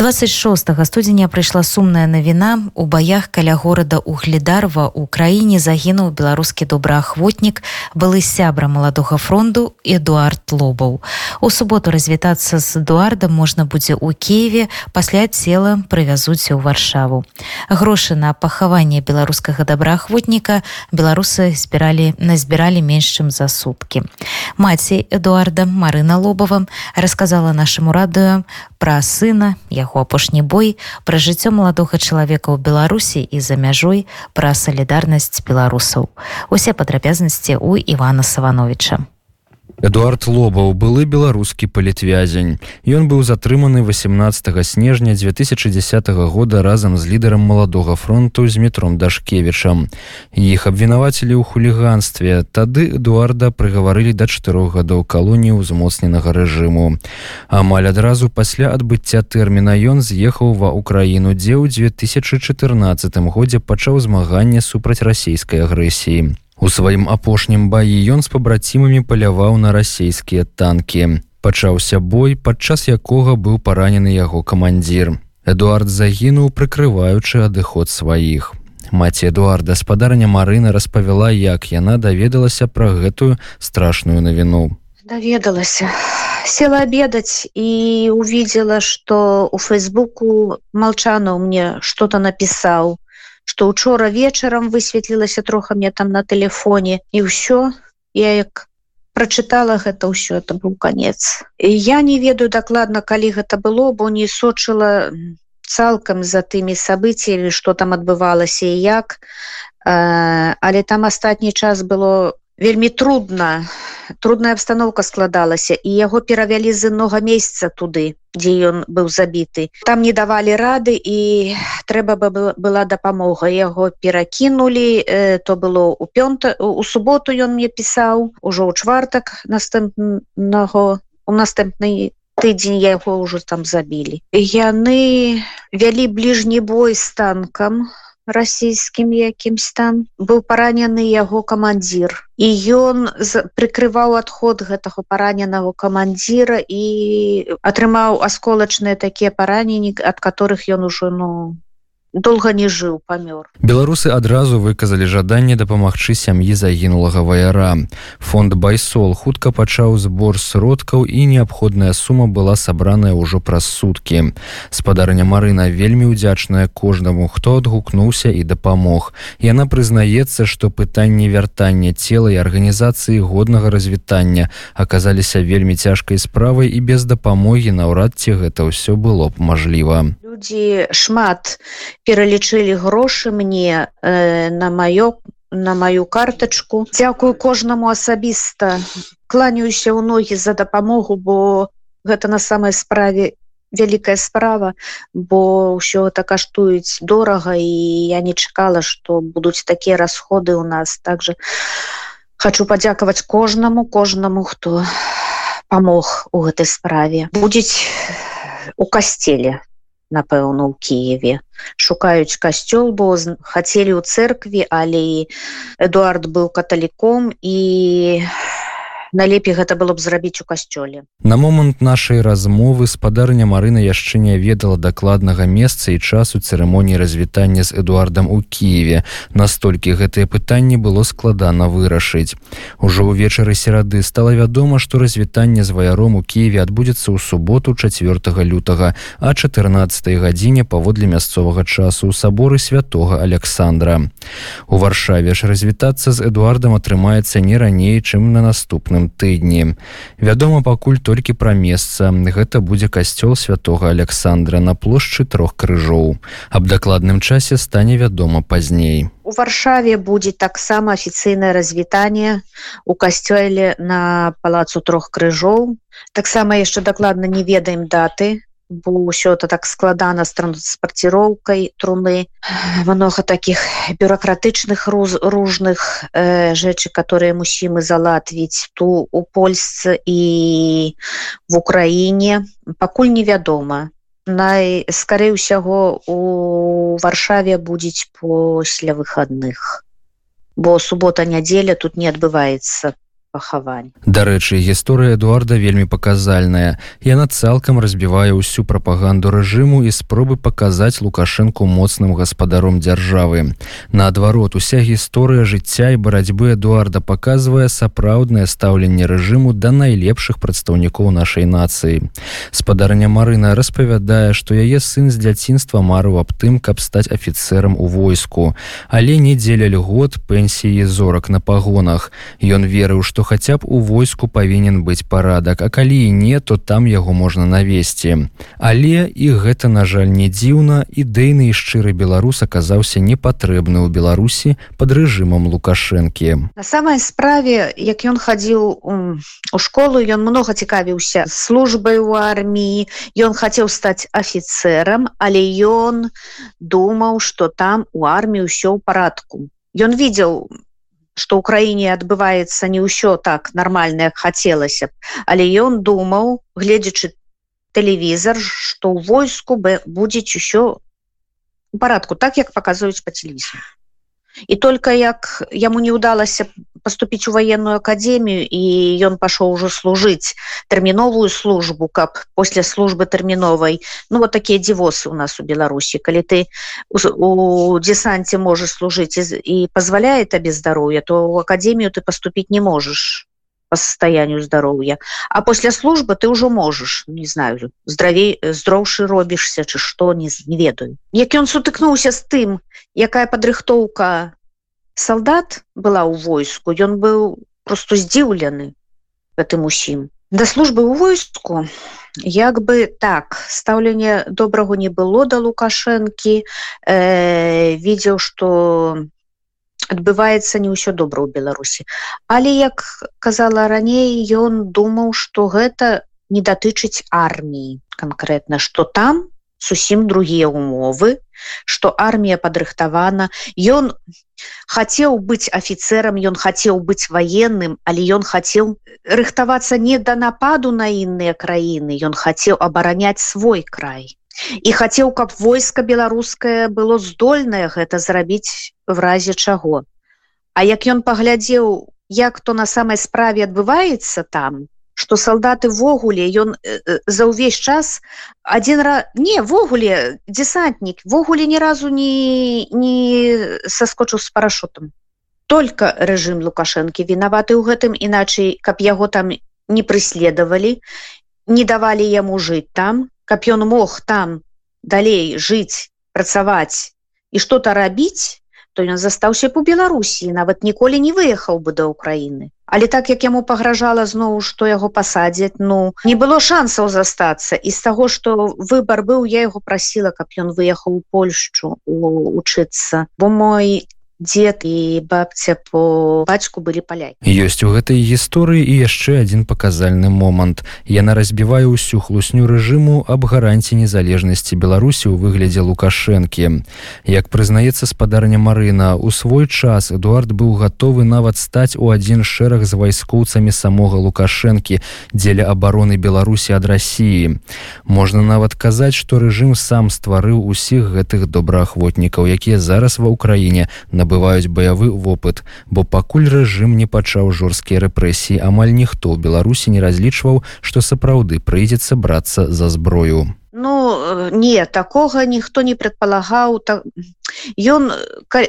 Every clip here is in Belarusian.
26 студзеня прыйшла сумная навіна. У баях каля горада угледарва у краіне загінуў беларускі добраахвотнік былы сябра маладога фронту эдуард лобаў. У суботу развітацца з эдуардам можна будзе ў киеве пасля цела прывязуць у варшаву. Грошы на пахаванне беларускага добраахвотніка беларусы збіралі назбіралі менш чым за суткі. Маці эдуарда марына лобава рассказала нашаму радыё пра сына яго апошні бой пра жыццё маладога чалавека ў беларусі і за мяжой пра салідарнасць беларусаў. Усе падрабязнасці ў ивана савановича Эдуард Лобаў былы беларускі палітвязень. Ён быў затрыманы 18 снежня 2010 года разам з лідарам маладога фронту з метром Дашкевічам. Іх абвінавацілі ў хуліганстве. Тады Эдуарда прыгаварылі да чатырох гадоў калоніі ўзмоцненага рэжыму. Амаль адразу пасля адбыцця тэрміна ён з'ехаў ва ўкраіну, дзе ў 2014 годзе пачаў змаганне супраць расійскай агрэсіі. У сваім апошнім баі ён з пабрацімамі паляваў на расійскія танкі. Пачаўся бой, падчас якога быў паранены яго камандзір. Эдуард загінуў, прыкрываючы адыход сваіх. Маці Эдуарда спадарня Марына распавяла, як яна даведалася пра гэтую страшную навіну. Даведалася. Села обедать и увидела, что у Фейсбуку Молчанов мне что-то написал что учора вечарам высветлілася троха мне там на телефоне і ўсё. Я як прочытала гэта ўсё это быў конец я не ведаю дакладна калі гэта было бо не сочыла цалкам за тымі событиями что там адбывалася і як. Але там астатні час было вельмі трудно трудная обстановка складалася і яго перавялі з многа месяца туды дзе ён быў забіты. Там не давалі рады і трэба бы была дапамога. Яго перакінулі э, то было у пёнта у суботу ён мне пісаў ужо ў чвартак наступного у наступны тыдзень я яго ўжо там забілі. Яны вялі бліжні бой з танкам у расійскім якімсь там быў паранены яго камандзір. І ён прыкрываў адход гэтага параненага камандзіра і атрымаў асколачныя такія паранені ад которых ён ужо ну долго не жыў памёр. Беларусы адразу выказалі жаданне дапамагчы сям'і загінулага ваяра. Фонд байсол хутка пачаў збор сродкаў і неабходная сума была сабраная ўжо праз суткі. Спадарня марына вельмі ўдзячная кожнаму хто адгукнуўся і дапамог. Яна прызнаецца што пытанне вяртання цела і арганізацыі годнага развітання аказаліся вельмі цяжкай справай і без дапамогі наўрад ці гэта ўсё было б мажліва людзі шмат пералічылі грошы мне э, на маё на маю картачку. Дзякую кожнаму асабіста. Кланяюся ў ногі за дапамогу бо гэта на самай справе вялікая справа бо ўсё это каштуюць дорага і я не чакала што будуць такія расходы у нас. Также хочу падзякаваць кожнаму кожнаму хто памог у гэтай справе. Будзець у касцеле напэўна у Киеве. Шукаюць касцёл бо хацелі ў церкві але эдуард быў каталіком і налепей гэта было б зрабіць у касцёле. На момант нашай размовы спадарня марына яшчэ не ведала дакладнага месца і часу цырымоніі развітання з эдуардам у киеве настолькі гэтае пытанне было складана вырашыць. Ужо ўвечары серады стала вядома што развітанне з ваяром у киеве адбудзецца ў суботу 4 лютага а 14 гадзіне паводле мясцовага часу ў саборы святого александра у варшаве ж развітацца з эдуардам атрымаецца не раней чым на наступным наступным тыдні. Вядома пакуль толькі пра месца. Гэта будзе касцёл святого Александра на плошчы трох крыжоў. Аб дакладным часе стане вядома пазней. У варшаве будзе таксама афіцыйнае развітанне у касцёле на палацу трох крыжоў. Таксама яшчэ дакладна не ведаем даты, бо ўсё это так складана з транспарціроўкай труны. Много таких бюрократычных руз ружных э, rzeczy которые мусімы залатвіць ту у польсцы і в украіне. Пакуль невядома. Найскарэй усяго у варшаве будзець пасля выходных бо субота нядзеля тут не адбываецца пахавань дарэчы гісторыя эдуарда вельмі паказальная. Яна цалкам разбівае ўсю прапаганду рэжыму і спробы паказаць лукашэнку моцным гаспадаром дзяржавы. Наадварот уся гісторыя жыцця і барацьбы эдуарда паказвае сапраўднае стаўленне рэжыму да найлепшых прадстаўнікоў нашай нацыі. Спадарня марына распавядае што яе сын з дзяцінства марыў аб тым каб стаць афіцэрам у войску. Але не дзеля льгот пенсіі зорак на пагонах. Ён верыў што што хаця б у войску павінен быць парадак, а калі і не, то там яго можна навесці. Але і гэта, на жаль, не дзіўна, ідэйны і шчыры беларус аказаўся непатрэбны ў Беларусі пад рэжымам лукашэнкі. На самай справе, як ён хадзіў у школу, ён многа цікавіўся службай у арміі, Ён хацеў стаць афіцэрам, але ён думаў, што там у арміі ўсё ў парадку. Ён видел што ў краіне адбываецца не ўсё так нармальна як хацелася б але ён думаў гледзячы тэлевізор што ў войску бы будзець усё у парадку так як паказваюць па телевізору і только як яму не ўдалася поступіць у военную академію і ён пашоў ужо служыць тэрміновую службу каб после службы тэрміновай. Ну вот такія дзівосы у нас у беларусі. Калі ты у десанте можешь служыць і позволяе табе здароўя то у академію ты поступіць не можешь по состоянию здоровья. А после службы ты уже можешь не знаю здравей здроўшы робішься чи что не не ведаю. Як ён сутыкнуўся з тым якая падрыхтоўка солдат была ў войску ён быў просто здзіўлены гэтым усім. Да службы ў войску як бы так стаўленне добрага не было да лукашэнкі э, видел что адбываецца не ўсё добра ў беларусі. Але як казала раней ён думаў что гэта не датычыць арміі конкретно что там зусім другія умовы что армія падрыхтавана. Ён хацеў быць афіцерам ён хацеў быць военным але ён хацеў рыхтавацца не да нападу на інныя краіны ён хацеў абараняць свой край. І хацеў каб войска беларускае было здольнае гэта зрабіць разе чаго. А як ён паглядзеў як то на самай справе адбываецца там что солдаты-ввогуле ён э, э, за ўвесь час один раз невогуле десантнік ввогуле ні разу не не соскочыў с парашютам только рэжым лукашэнкі вінаваты ў гэтым іначай каб яго там не прыследавалі не давалі яму жыць там каб ён мог там далей жыць працаваць і что-то рабіць то ён застаўся по беларусі нават ніколі не выехаў бы да ўкраіны але так як яму пагражала зноў што яго пасадзяць ну не было шансаў застацца. І з таго што выбар быў я яго прасіла каб ён выехаў у польшчу учыцца. Бо мой дзед і бабця по бацьку былі паляй ёсць у гэтай гісторыі і яшчэ адзін паказальны момант. Яна разбівае ўсю хлусню рэжыму аб гаранці незалежнасці беларусі ў выглядзе лукашэнкі як прызнаецца спадарня марына у свой час эдуард быў гатовы нават стаць у адзін шэраг з вайскоўцамі самога лукашэнкі дзеля абароны беларусі ад рассіі можна нават казаць што рэжым сам стварыў усіх гэтых добраахвотнікаў якія зараз ва ўкраіне на набываюць баявы вопыт бо пакуль рэжым не пачаў жорсткія рэпрэсіі амаль ніхто ў беларусі не разлічваў што сапраўды прыйдзецца брацца за зброю. Ну э, не такога ніхто не предполагаў так ён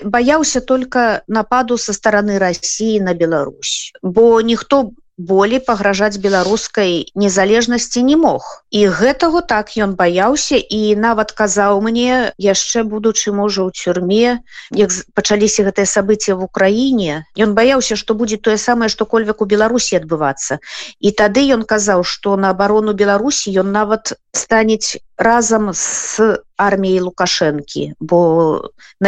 баяўся только нападу со стороны россии на Беларусь бо ніхто болей пагражаць беларускай незалежнасці не мог. І гэтага так ён баяўся і нават казаў мне яшчэ будучы можа ў цюрме як пачаліся гэтыя события в Украіне ён баяўся что будет тое самае что кольвек у беларусі адбывацца. І тады ён казаў что на абарону беларусі ён нават станець разам с арміяй лукашэнкі бо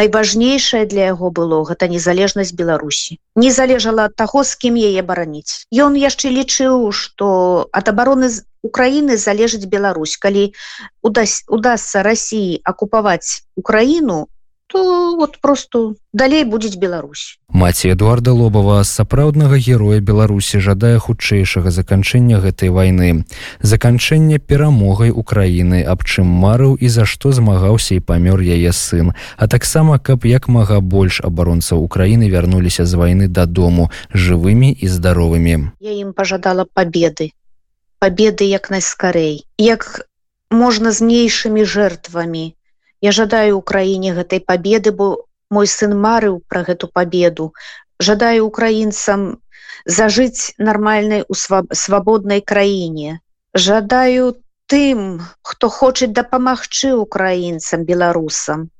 найважнейшае для яго было гэта незалежнасць беларусі. Не залежала ад таго з кім яе бараніць. Ён яшчэ лічыў что ад абароны з украіны залежыць Беларусь. Калі удасць удастся россии акупаваць украіну то вот просто далей будзе Беларусь. Маці эдуарда лобова сапраўднага героя беларусі жадае хутчэйшага заканчэння гэтай вайны. Заканчэння перамогай украіны аб чым марыў і за што змагаўся і памёр яе сын. А таксама каб як мага больш абаронцаў украіны вярнуліся з вайны дадому жывымі і здаровымі. Я ім пожадала победы победы як найскарэй. Як можна з менейшымі жертвамі Я жадаю Украіне гэтай победы, бо мой сын марыў пра гэту победу. Жадаю украінцам зажыць нармальнай у свабоднай краіне. Жадаю тым, хто хоча дапамагчы украінцам беларусам.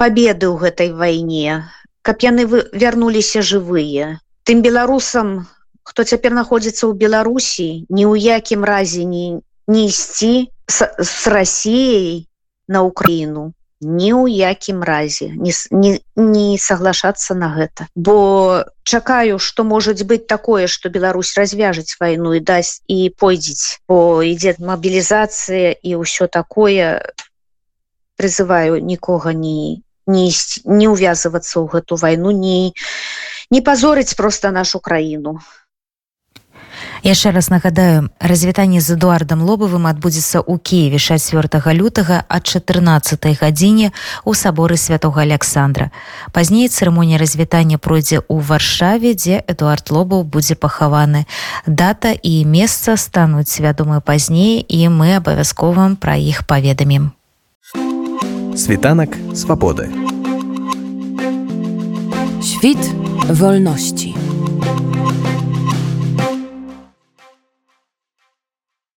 Пабеды ў гэтай вайне, каб яны вярнуліся жывыя. Тым беларусам, хто цяпер знаходзіцца ў Беларусі, ні ў якім разе не, ісці з, Расіяй, на Украіну ні ў якім разе не, не, не соглашацца на гэта. Бо чакаю что может быть такое что Беларусь развяжаць войну і дасць і пойдзець бо ідзе мобілізацыя і ўсё такое. Призываю нікога не не не увязывацца ў гэту войну не не позорыць просто нашу краіну яшчэ раз нагадаю развітанне з эдуардам лобавым адбудзецца ў киеве 4 лютага ад 14 гадзіне у саборы святого александра. Пазней цырымонія развітання пройдзе ў варшаве дзе эдуард лобаў будзе пахаваны. Дата і месца стануць вядомы пазней і мы абавязковым пра іх паведамім. Світанак свабоды. Świt wolności.